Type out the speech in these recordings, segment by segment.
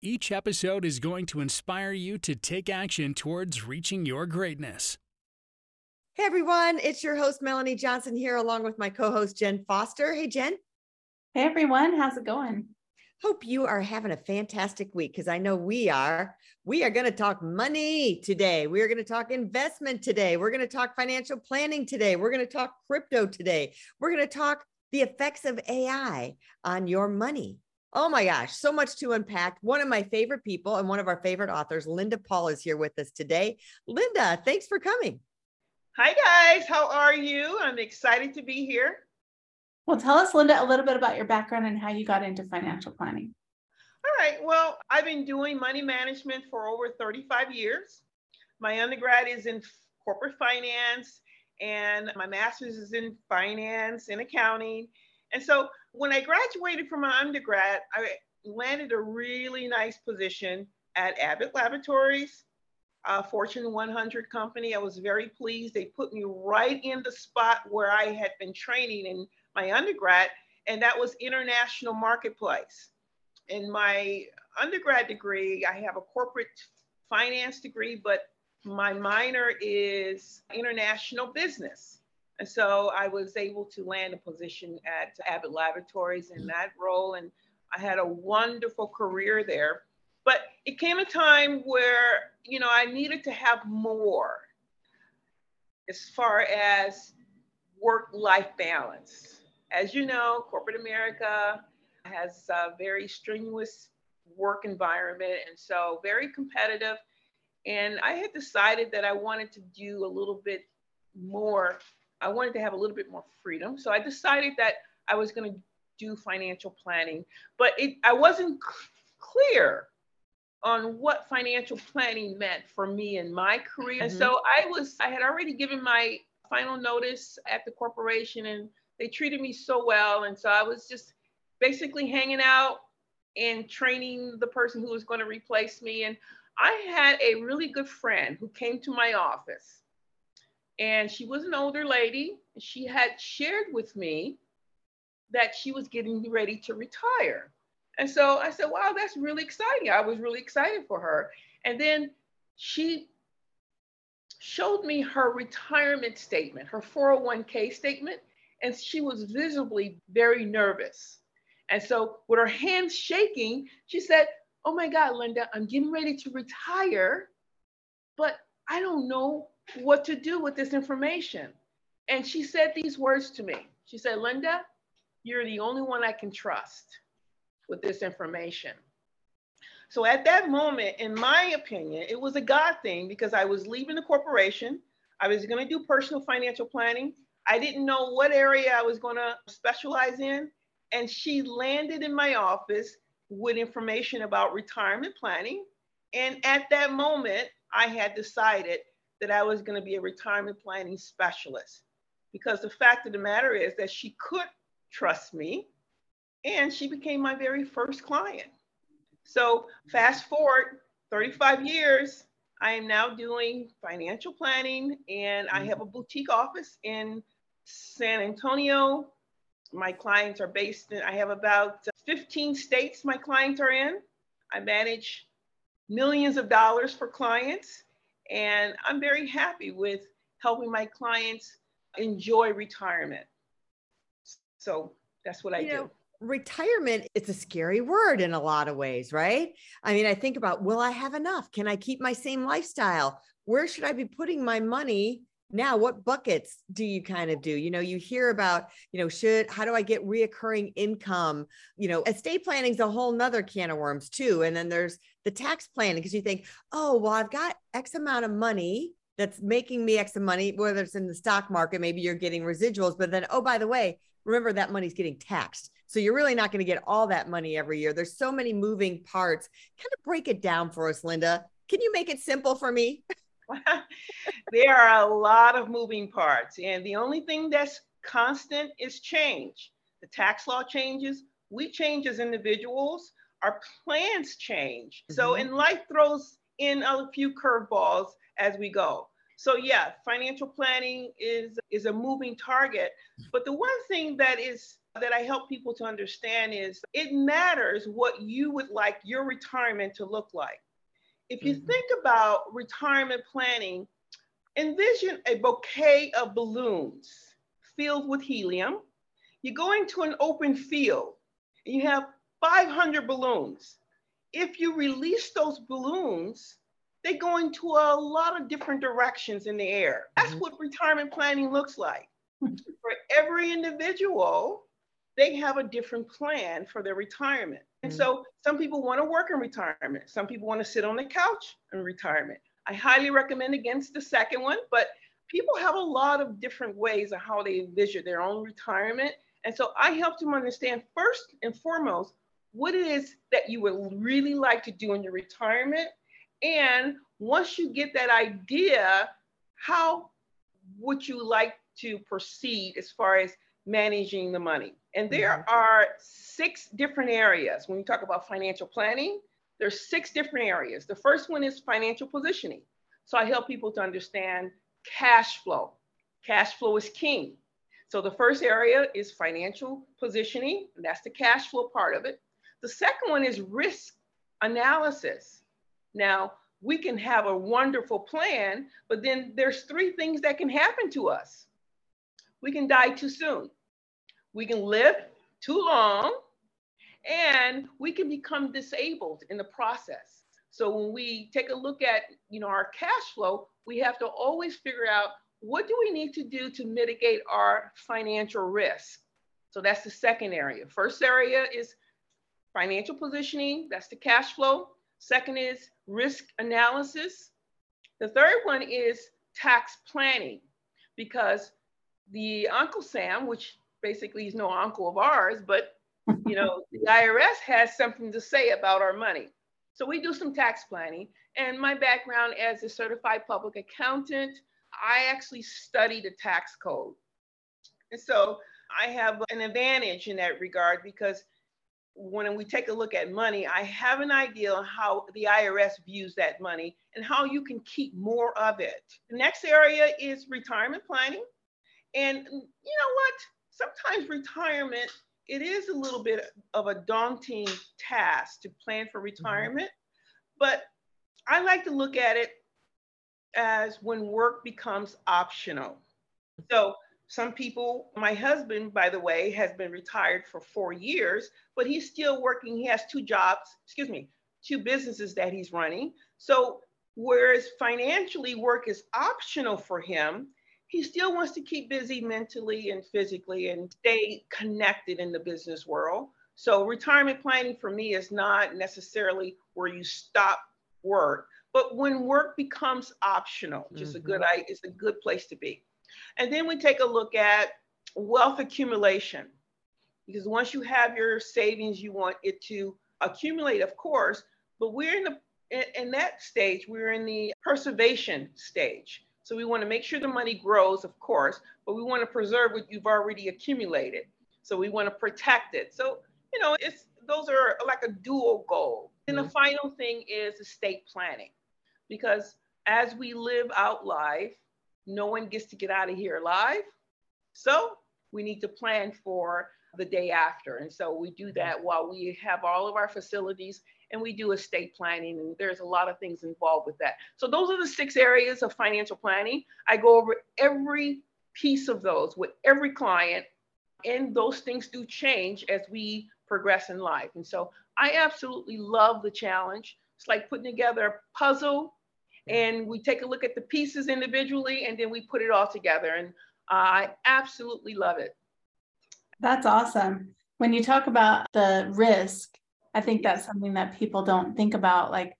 Each episode is going to inspire you to take action towards reaching your greatness. Hey everyone, it's your host Melanie Johnson here along with my co-host Jenn Foster. Hey Jenn. Hey everyone, how's it going? Hope you are having a fantastic week because I know we are. We are going to talk money today. We are going to talk investment today. We're going to talk financial planning today. We're going to talk crypto today. We're going to talk the effects of AI on your money. Oh my gosh, so much to unpack. One of my favorite people and one of our favorite authors, Lynda Paul, is here with us today. Lynda, thanks for coming. Hi, guys. How are you? I'm excited to be here. Well, tell us, Lynda, a little bit about your background and how you got into financial planning. All right. Well, I've been doing money management for over 35 years. My undergrad is in corporate finance, and my master's is in finance and accounting. And so when I graduated from my undergrad, I landed a really nice position at Abbott Laboratories, a Fortune 100 company. I was very pleased. They put me right in the spot where I had been training in my undergrad, and that was international marketplace. In my undergrad degree, I have a corporate finance degree, but my minor is international business. And so I was able to land a position at Abbott Laboratories in mm. that role. And I had a wonderful career there. But it came a time where, you know, I needed to have more as far as work life balance. As you know, corporate America has a very strenuous work environment and so very competitive. And I had decided that I wanted to do a little bit more I wanted to have a little bit more freedom. So I decided that I was going to do financial planning, but it, I wasn't clear on what financial planning meant for me in my career. Mm-hmm. And so I was, I had already given my final notice at the corporation and they treated me so well. And so I was just basically hanging out and training the person who was going to replace me. And I had a really good friend who came to my office and she was an older lady. She had shared with me that she was getting ready to retire. And so I said, wow, that's really exciting. I was really excited for her. And then she showed me her retirement statement, her 401k statement, and she was visibly very nervous. And so, with her hands shaking, she said, Oh my God, Lynda, I'm getting ready to retire, but I don't know what to do with this information. And she said these words to me. She said, Lynda, you're the only one I can trust with this information. So at that moment, in my opinion, it was a God thing because I was leaving the corporation. I was going to do personal financial planning. I didn't know what area I was going to specialize in. And she landed in my office with information about retirement planning. And at that moment, I had decided that I was going to be a retirement planning specialist because the fact of the matter is that she could trust me and she became my very first client. So, fast forward 35 years, I am now doing financial planning and I have a boutique office in San Antonio. My clients are based in, I have about 15 states my clients are in. I manage millions of dollars for clients and I'm very happy with helping my clients enjoy retirement. So that's what I you do. Know, retirement it's a scary word in a lot of ways right i mean i think about will i have enough can i keep my same lifestyle where should i be putting my money now what buckets do you kind of do you know you hear about you know should how do i get reoccurring income you know estate planning is a whole nother can of worms too and then there's the tax planning because you think oh well i've got x amount of money that's making me x amount of money whether it's in the stock market maybe you're getting residuals but then oh by the way remember that money's getting taxed. So you're really not going to get all that money every year. There's so many moving parts. Kind of break it down for us, Lynda. Can you make it simple for me? there are a lot of moving parts, and the only thing that's constant is change. The tax law changes, we change as individuals, our plans change. Mm-hmm. So, and life throws in a few curveballs as we go. So yeah, financial planning is is a moving target. But the one thing that is that I help people to understand is it matters what you would like your retirement to look like. If you mm-hmm. think about retirement planning, envision a bouquet of balloons filled with helium. You go into an open field and you have 500 balloons. If you release those balloons, they go into a lot of different directions in the air. That's mm-hmm. what retirement planning looks like. for every individual, they have a different plan for their retirement. And mm-hmm. so some people want to work in retirement. Some people want to sit on the couch in retirement. I highly recommend against the second one, but people have a lot of different ways of how they envision their own retirement. And so I help them understand first and foremost what it is that you would really like to do in your retirement. And once you get that idea, how would you like to proceed as far as managing the money? And there mm-hmm. are six different areas when you talk about financial planning. There's six different areas. The first one is financial positioning. So I help people to understand cash flow. Cash flow is king. So the first area is financial positioning, and that's the cash flow part of it. The second one is risk analysis. Now, we can have a wonderful plan, but then there's three things that can happen to us. We can die too soon. We can live too long and we can become disabled in the process. So when we take a look at, you know, our cash flow, we have to always figure out what do we need to do to mitigate our financial risk. So that's the second area. First area is financial positioning, that's the cash flow. Second is risk analysis. The third one is tax planning because the Uncle Sam, which basically he's no uncle of ours, but you know, the IRS has something to say about our money. So we do some tax planning. And my background as a certified public accountant, I actually study the tax code. And so I have an advantage in that regard because when we take a look at money, I have an idea on how the IRS views that money and how you can keep more of it. The next area is retirement planning. And you know what? Sometimes retirement, it is a little bit of a daunting task to plan for mm-hmm. retirement, mm-hmm. but I like to look at it as when work becomes optional. So some people, my husband, by the way, has been retired for four years, but he's still working. He has two jobs, excuse me, two businesses that he's running. So, whereas financially work is optional for him, he still wants to keep busy mentally and physically and stay connected in the business world. So, retirement planning for me is not necessarily where you stop work, but when work becomes optional, just mm-hmm. a good mm-hmm. it's a good place to be. And then we take a look at wealth accumulation. Because once you have your savings, you want it to accumulate, of course, but we're in the in, in that stage, we're in the preservation stage. So we want to make sure the money grows, of course, but we want to preserve what you've already accumulated. So we want to protect it. So, you know, it's those are like a dual goal. And the mm-hmm. final thing is estate planning. Because as we live out life, no one gets to get out of here alive. So we need to plan for the day after. And so we do that while we have all of our facilities and we do estate planning. And there's a lot of things involved with that. So those are the six areas of financial planning. I go over every piece of those with every client. And those things do change as we progress in life. And so I absolutely love the challenge. It's like putting together a puzzle and we take a look at the pieces individually and then we put it all together. And I absolutely love it. That's awesome. When you talk about the risk, I think that's something that people don't think about. Like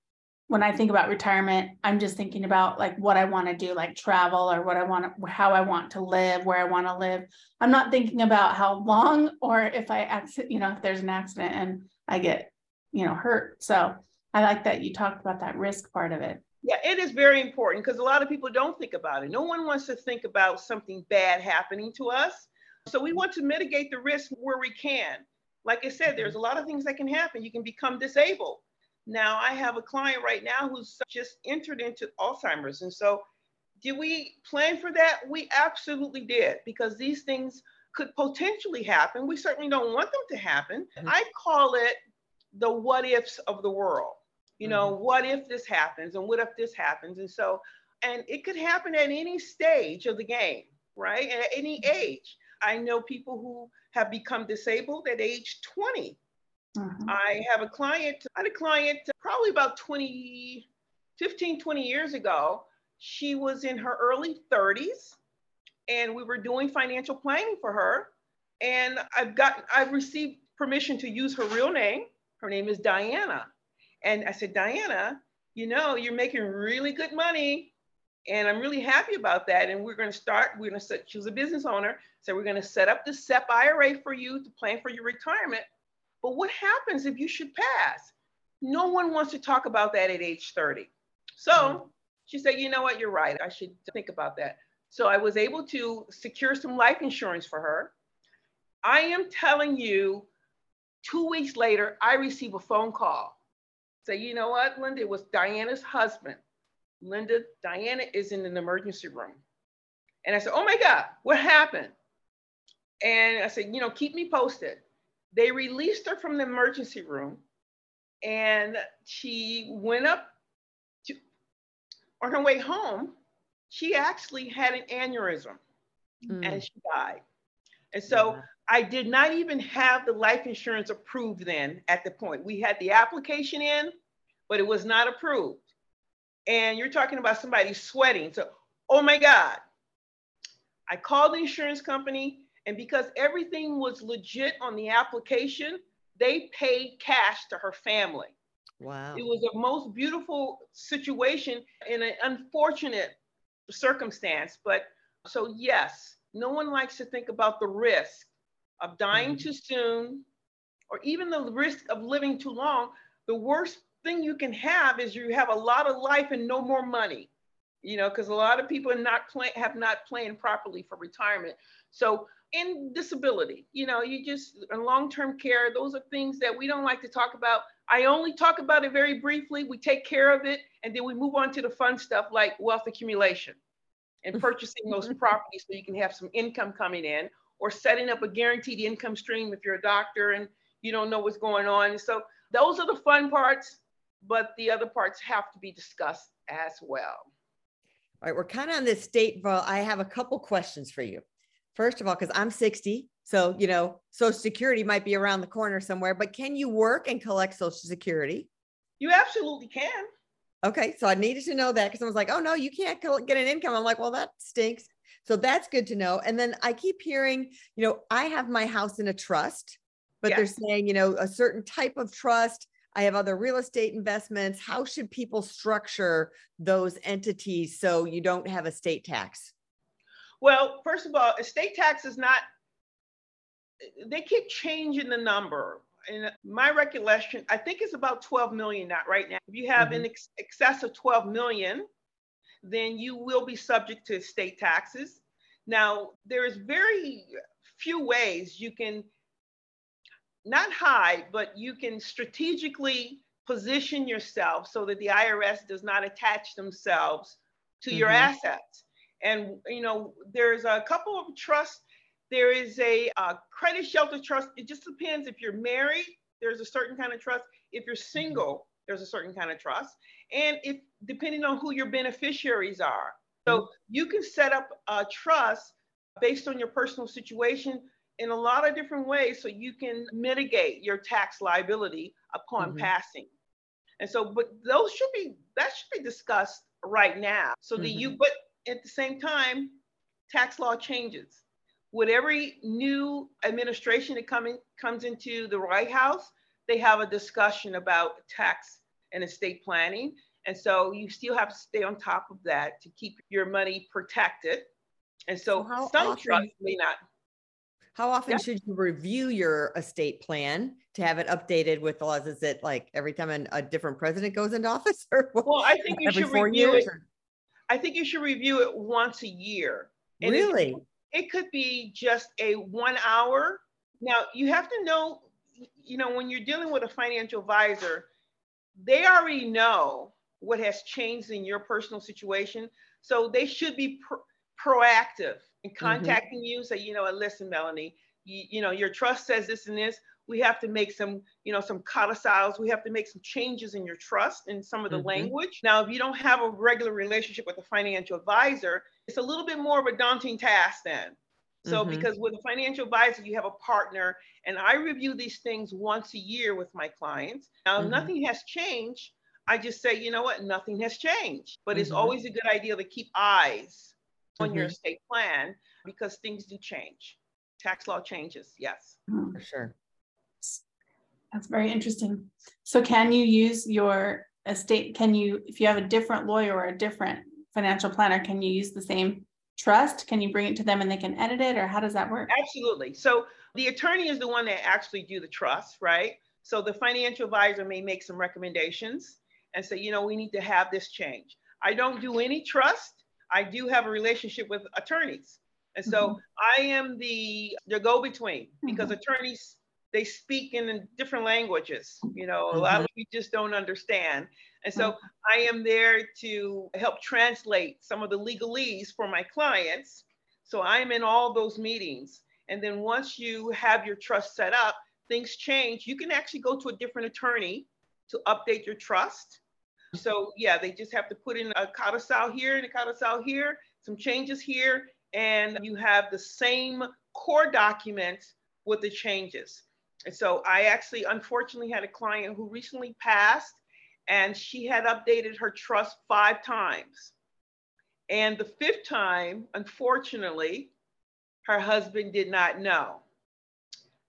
when I think about retirement, I'm just thinking about like what I want to do, like travel or what I want to, how I want to live, where I want to live. I'm not thinking about how long or if I accident, you know, if there's an accident and I get, you know, hurt. So I like that you talked about that risk part of it. Yeah, it is very important because a lot of people don't think about it. No one wants to think about something bad happening to us. So we want to mitigate the risk where we can. Like I said, there's a lot of things that can happen. You can become disabled now, I have a client right now who's just entered into Alzheimer's. And so, did we plan for that? We absolutely did because these things could potentially happen. We certainly don't want them to happen. Mm-hmm. I call it the what ifs of the world. You know, mm-hmm. what if this happens and what if this happens? And so, and it could happen at any stage of the game, right? At any mm-hmm. age. I know people who have become disabled at age 20 Mm-hmm. I have a client, I had a client probably about 20, 15, 20 years ago. She was in her early 30s and we were doing financial planning for her. And I've got, I've received permission to use her real name. Her name is Diana. And I said, Diana, you know, you're making really good money. And I'm really happy about that. And we're going to start, we're going to set, she was a business owner. So we're going to set up the SEP IRA for you to plan for your retirement. But what happens if you should pass? No one wants to talk about that at age 30. So mm-hmm. she said, you know what, you're right. I should think about that. So I was able to secure some life insurance for her. I am telling you, two weeks later, I receive a phone call. Say, you know what, Lynda, it was Diana's husband. Lynda, Diana is in an emergency room. And I said, oh my God, what happened? And I said, you know, keep me posted. They released her from the emergency room and she went up to, on her way home. She actually had an aneurysm mm. and she died. And so yeah. I did not even have the life insurance approved then at the point. We had the application in, but it was not approved. And you're talking about somebody sweating. So, oh my God. I called the insurance company. And because everything was legit on the application, they paid cash to her family. Wow. It was a most beautiful situation in an unfortunate circumstance. But so, yes, no one likes to think about the risk of dying mm-hmm. too soon or even the risk of living too long. The worst thing you can have is you have a lot of life and no more money, you know, because a lot of people not play, have not planned properly for retirement. So in disability. You know, you just in long-term care, those are things that we don't like to talk about. I only talk about it very briefly. We take care of it and then we move on to the fun stuff like wealth accumulation and purchasing those properties so you can have some income coming in or setting up a guaranteed income stream if you're a doctor and you don't know what's going on. So those are the fun parts, but the other parts have to be discussed as well. All right, we're kind of on this state, but I have a couple questions for you first of all, because I'm 60. So, you know, Social Security might be around the corner somewhere, but can you work and collect Social Security? You absolutely can. Okay. So I needed to know that because I was like, oh, no, you can't get an income. I'm like, well, that stinks. So that's good to know. And then I keep hearing, you know, I have my house in a trust, but yes. they're saying, you know, a certain type of trust. I have other real estate investments. How should people structure those entities so you don't have a state tax? Well, first of all, estate tax is not, they keep changing the number. And my recollection, I think it's about 12 million not right now. If you have mm-hmm. ex- excess of 12 million, then you will be subject to estate taxes. Now, there is very few ways you can not hide, but you can strategically position yourself so that the IRS does not attach themselves to mm-hmm. your assets. And, you know, there's a couple of trusts. There is a uh, credit shelter trust. It just depends if you're married, there's a certain kind of trust. If you're mm-hmm. single, there's a certain kind of trust. And if depending on who your beneficiaries are. So mm-hmm. you can set up a trust based on your personal situation in a lot of different ways so you can mitigate your tax liability upon mm-hmm. passing. And so, but those should be that should be discussed right now. So mm-hmm. that you, but at the same time, tax law changes. With every new administration that coming, comes into the White House, they have a discussion about tax and estate planning. And so you still have to stay on top of that to keep your money protected. And so, so some often, trusts may not. How often yeah. should you review your estate plan to have it updated with the laws? Is it like every time an, a different president goes into office? Or well, I think you should review it. I think you should review it once a year. And really? It, it could be just a one hour. Now you have to know, you know, when you're dealing with a financial advisor, they already know what has changed in your personal situation. So they should be pr- proactive in mm-hmm. contacting mm-hmm. you. Say, you know, listen, Melanie, you, you know, your trust says this and this. We have to make some, you know, some codicils. We have to make some changes in your trust and some of the mm-hmm. language. Now, if you don't have a regular relationship with a financial advisor, it's a little bit more of a daunting task then. So, mm-hmm. because with a financial advisor, you have a partner, and I review these things once a year with my clients. Now, mm-hmm. nothing has changed. I just say, you know what, nothing has changed. But mm-hmm. it's always a good idea to keep eyes on your mm-hmm. estate plan because things do change. Tax law changes, yes. Mm-hmm. For sure. That's very interesting. So, can you use your estate? Can you, if you have a different lawyer or a different financial planner, can you use the same trust? Can you bring it to them and they can edit it, or how does that work? Absolutely. So, the attorney is the one that actually do the trust, right? So, the financial advisor may make some recommendations and say, you know, we need to have this change. I don't do any trust. I do have a relationship with attorneys. And so mm-hmm. I am the, the go between because mm-hmm. attorneys, they speak in different languages. You know, a lot of mm-hmm. people just don't understand. And so mm-hmm. I am there to help translate some of the legalese for my clients. So I'm in all those meetings. And then once you have your trust set up, things change. You can actually go to a different attorney to update your trust. So yeah, they just have to put in a codicil here and a codicil here, some changes here, and you have the same core document with the changes. And so I actually unfortunately had a client who recently passed and she had updated her trust five times. And the fifth time, unfortunately, her husband did not know.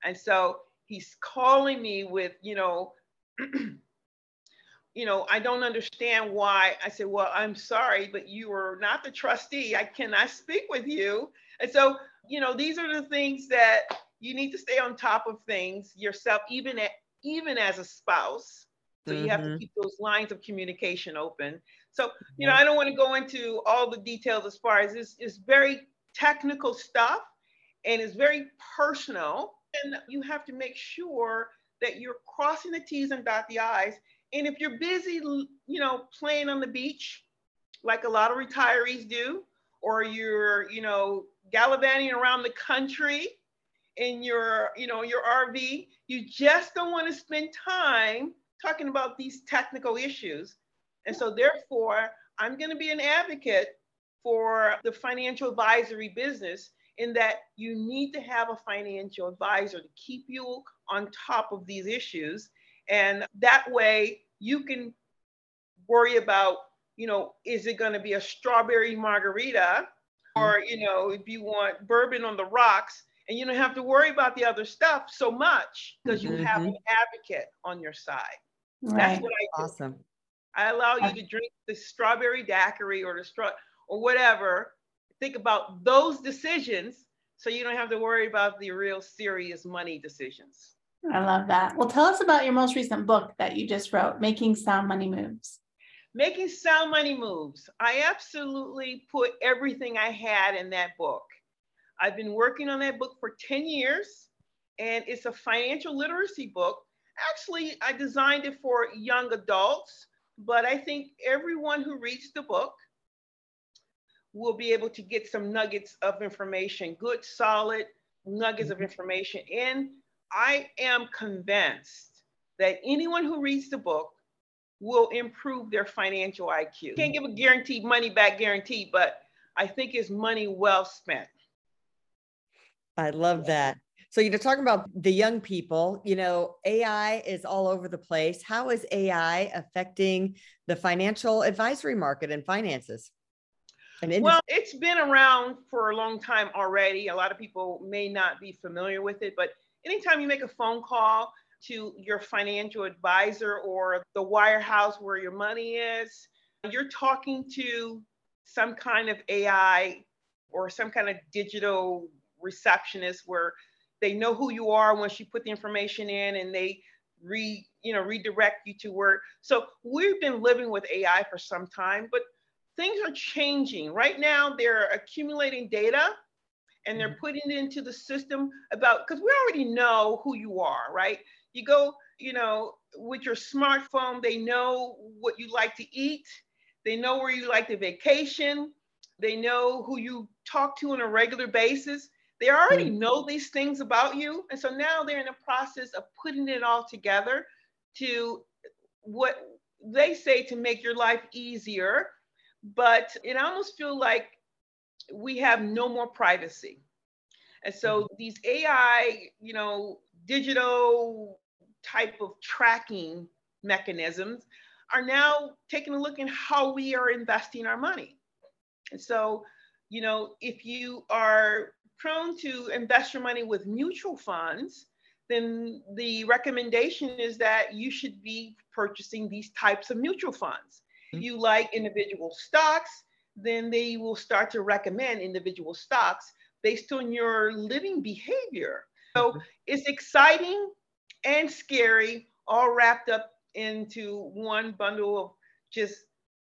And so he's calling me with, you know, you know, I don't understand why. I said, well, I'm sorry, but you are not the trustee. I cannot speak with you. And so, you know, these are the things that you need to stay on top of things yourself, even at, even as a spouse. So mm-hmm. you have to mm-hmm. keep those lines of communication open. So, you know, I don't want to go into all the details as far as this is very technical stuff and it's very personal. And you have to make sure that you're crossing the T's and dot the I's and if you're busy, you know, playing on the beach, like a lot of retirees do, or you're, you know, gallivanting around the country in your, you know, your RV, you just don't want to spend time talking about these technical issues. And so therefore, I'm going to be an advocate for the financial advisory business in that you need to have a financial advisor to keep you on top of these issues and that way you can worry about, you know, is it going to be a strawberry margarita? Or, you know, if you want bourbon on the rocks, and you don't have to worry about the other stuff so much because you mm-hmm. have an advocate on your side. Right. That's what I do. Awesome. I allow you to drink the strawberry daiquiri or the straw or whatever. Think about those decisions so you don't have to worry about the real serious money decisions. I love that. Well, tell us about your most recent book that you just wrote, Making Sound Money Moves. Making Sound Money Moves. I absolutely put everything I had in that book. I've been working on that book for 10 years, and it's a financial literacy book. Actually, I designed it for young adults, but I think everyone who reads the book will be able to get some nuggets of information, good, solid nuggets of mm-hmm. information in I am convinced that anyone who reads the book will improve their financial IQ. Can't give a guaranteed money back guarantee, but I think it's money well spent. I love that. So you're talking about the young people, you know, AI is all over the place. How is AI affecting the financial advisory market and finances? And well, it's been around for a long time already. A lot of people may not be familiar with it, but anytime you make a phone call, to your financial advisor or the wirehouse where your money is. You're talking to some kind of AI or some kind of digital receptionist where they know who you are once you put the information in and they re you know redirect you to work. so we've been living with ai for some time but things are changing right now they're accumulating data and they're mm-hmm. putting it into the system about because we already know who you are right you go you know with your smartphone they know what you like to eat they know where you like to vacation they know who you talk to on a regular basis they already mm. know these things about you. And so now they're in the process of putting it all together to what they say to make your life easier. But it almost feels like we have no more privacy. And so mm-hmm. these AI, you know, digital type of tracking mechanisms are now taking a look at how we are investing our money. And so, you know, if you are prone to invest your money with mutual funds, then the recommendation is that you should be purchasing these types of mutual funds. Mm-hmm. If you like individual stocks, then they will start to recommend individual stocks based on your living behavior. So mm-hmm. it's exciting and scary, all wrapped up into one bundle of just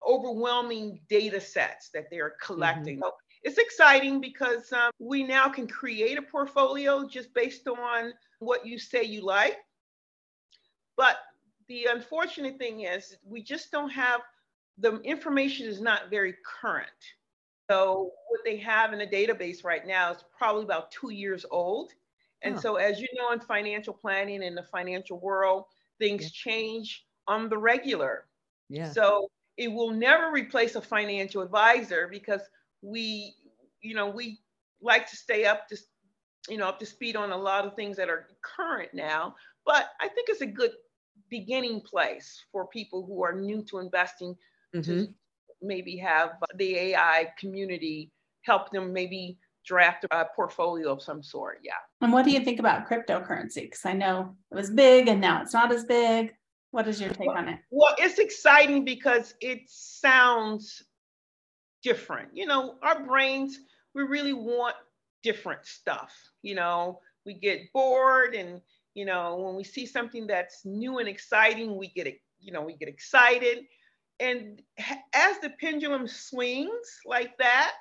overwhelming data sets that they're collecting. Mm-hmm. So it's exciting because um, we now can create a portfolio just based on what you say you like. But the unfortunate thing is we just don't have the information is not very current. So what they have in the database right now is probably about two years old. And so as you know in financial planning in the financial world, things yeah. change on the regular. Yeah. So it will never replace a financial advisor because we, you know, we like to stay up to, you know, up to speed on a lot of things that are current now. But I think it's a good beginning place for people who are new to investing mm-hmm. to maybe have the AI community help them maybe draft a portfolio of some sort. Yeah. And what do you think about cryptocurrency? Because I know it was big and now it's not as big. What is your take well, on it? Well, it's exciting because it sounds different. You know, our brains, we really want different stuff. You know, we get bored and, you know, when we see something that's new and exciting, we get, you know, we get excited. And as the pendulum swings like that,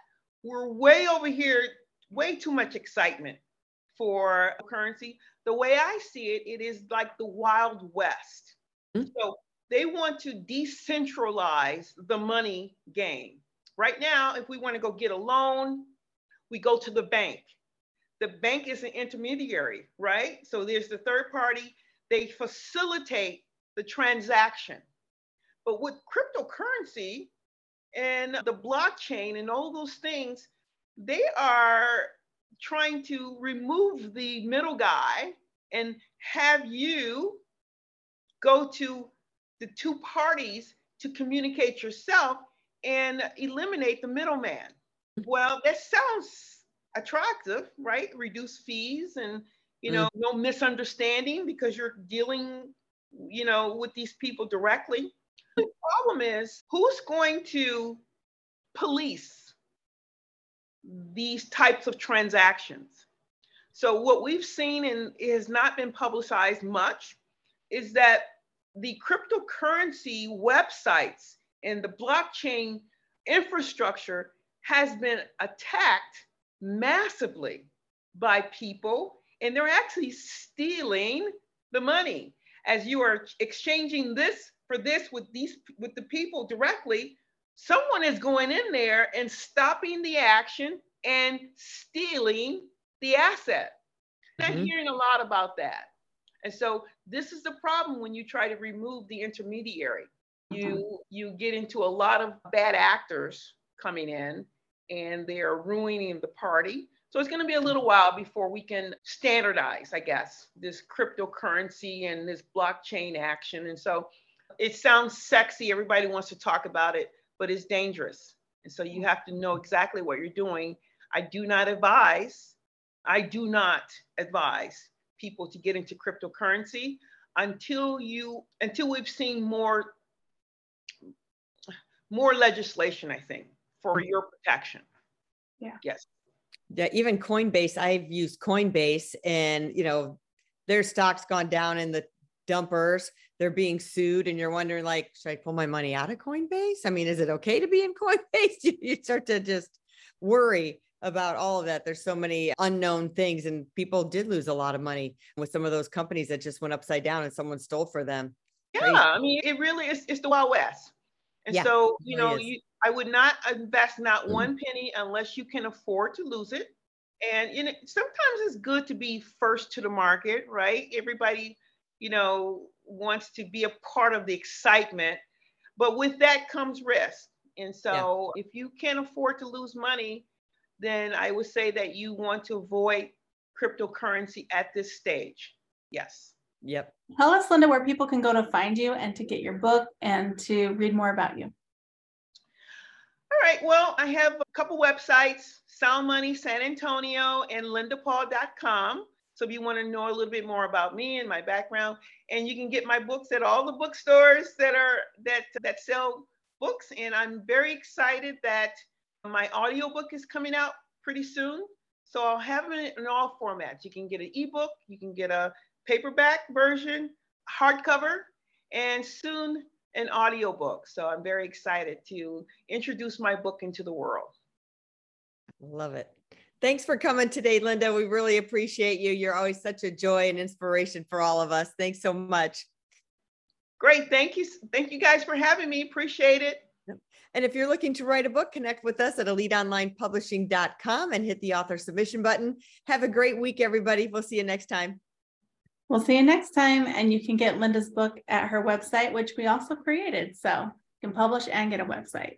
we're way over here, way too much excitement for currency. The way I see it, it is like the Wild West. Mm-hmm. So they want to decentralize the money game. Right now, if we want to go get a loan, we go to the bank. The bank is an intermediary, right? So there's the third party, they facilitate the transaction. But with cryptocurrency and the blockchain and all those things, they are trying to remove the middle guy and have you go to the two parties to communicate yourself and eliminate the middleman. Well, that sounds attractive, right? Reduce fees and you know, mm. no misunderstanding because you're dealing, you know, with these people directly. The problem is who's going to police these types of transactions? So what we've seen and has not been publicized much is that the cryptocurrency websites and the blockchain infrastructure has been attacked massively by people, and they're actually stealing the money. As you are exchanging this for this with these with the people directly, someone is going in there and stopping the action and stealing the asset. Mm-hmm. I'm hearing a lot about that. And so this is the problem when you try to remove the intermediary. You mm-hmm. you get into a lot of bad actors coming in and they are ruining the party. So it's going to be a little while before we can standardize, I guess, this cryptocurrency and this blockchain action. And so it sounds sexy. Everybody wants to talk about it, but it's dangerous. And so you have to know exactly what you're doing. I do not advise, I do not advise people to get into cryptocurrency until you until we've seen more more legislation, I think, for your protection. Yeah. Yes. Yeah, even Coinbase, I've used Coinbase and you know, their stock's gone down in the dumpers. They're being sued, and you're wondering, like, should I pull my money out of Coinbase? I mean, is it okay to be in Coinbase? You, you start to just worry about all of that. There's so many unknown things, and people did lose a lot of money with some of those companies that just went upside down and someone stole for them. Yeah, Crazy. I mean, it really is. It's the Wild West, and Yeah, so you know, you I would not invest not Mhm. one penny unless you can afford to lose it. And you know, sometimes it's good to be first to the market, right? Everybody, you know, wants to be a part of the excitement, but with that comes risk. And so, if you can't afford to lose money, then I would say that you want to avoid cryptocurrency at this stage. Yes. Yep. Tell us, Lynda, where people can go to find you and to get your book and to read more about you. All right. Well, I have a couple websites, Sound Money San Antonio and lyndapaul.com. So if you want to know a little bit more about me and my background, and you can get my books at all the bookstores that are that that sell books. And I'm very excited that my audiobook is coming out pretty soon. So I'll have it in all formats. You can get an ebook, you can get a paperback version, hardcover, and soon an audiobook. So I'm very excited to introduce my book into the world. Love it. Thanks for coming today, Lynda. We really appreciate you. You're always such a joy and inspiration for all of us. Thanks so much. Great. Thank you. Thank you guys for having me. Appreciate it. And if you're looking to write a book, connect with us at eliteonlinepublishing.com and hit the author submission button. Have a great week, everybody. We'll see you next time. We'll see you next time. And you can get Lynda's book at her website, which we also created. So you can publish and get a website.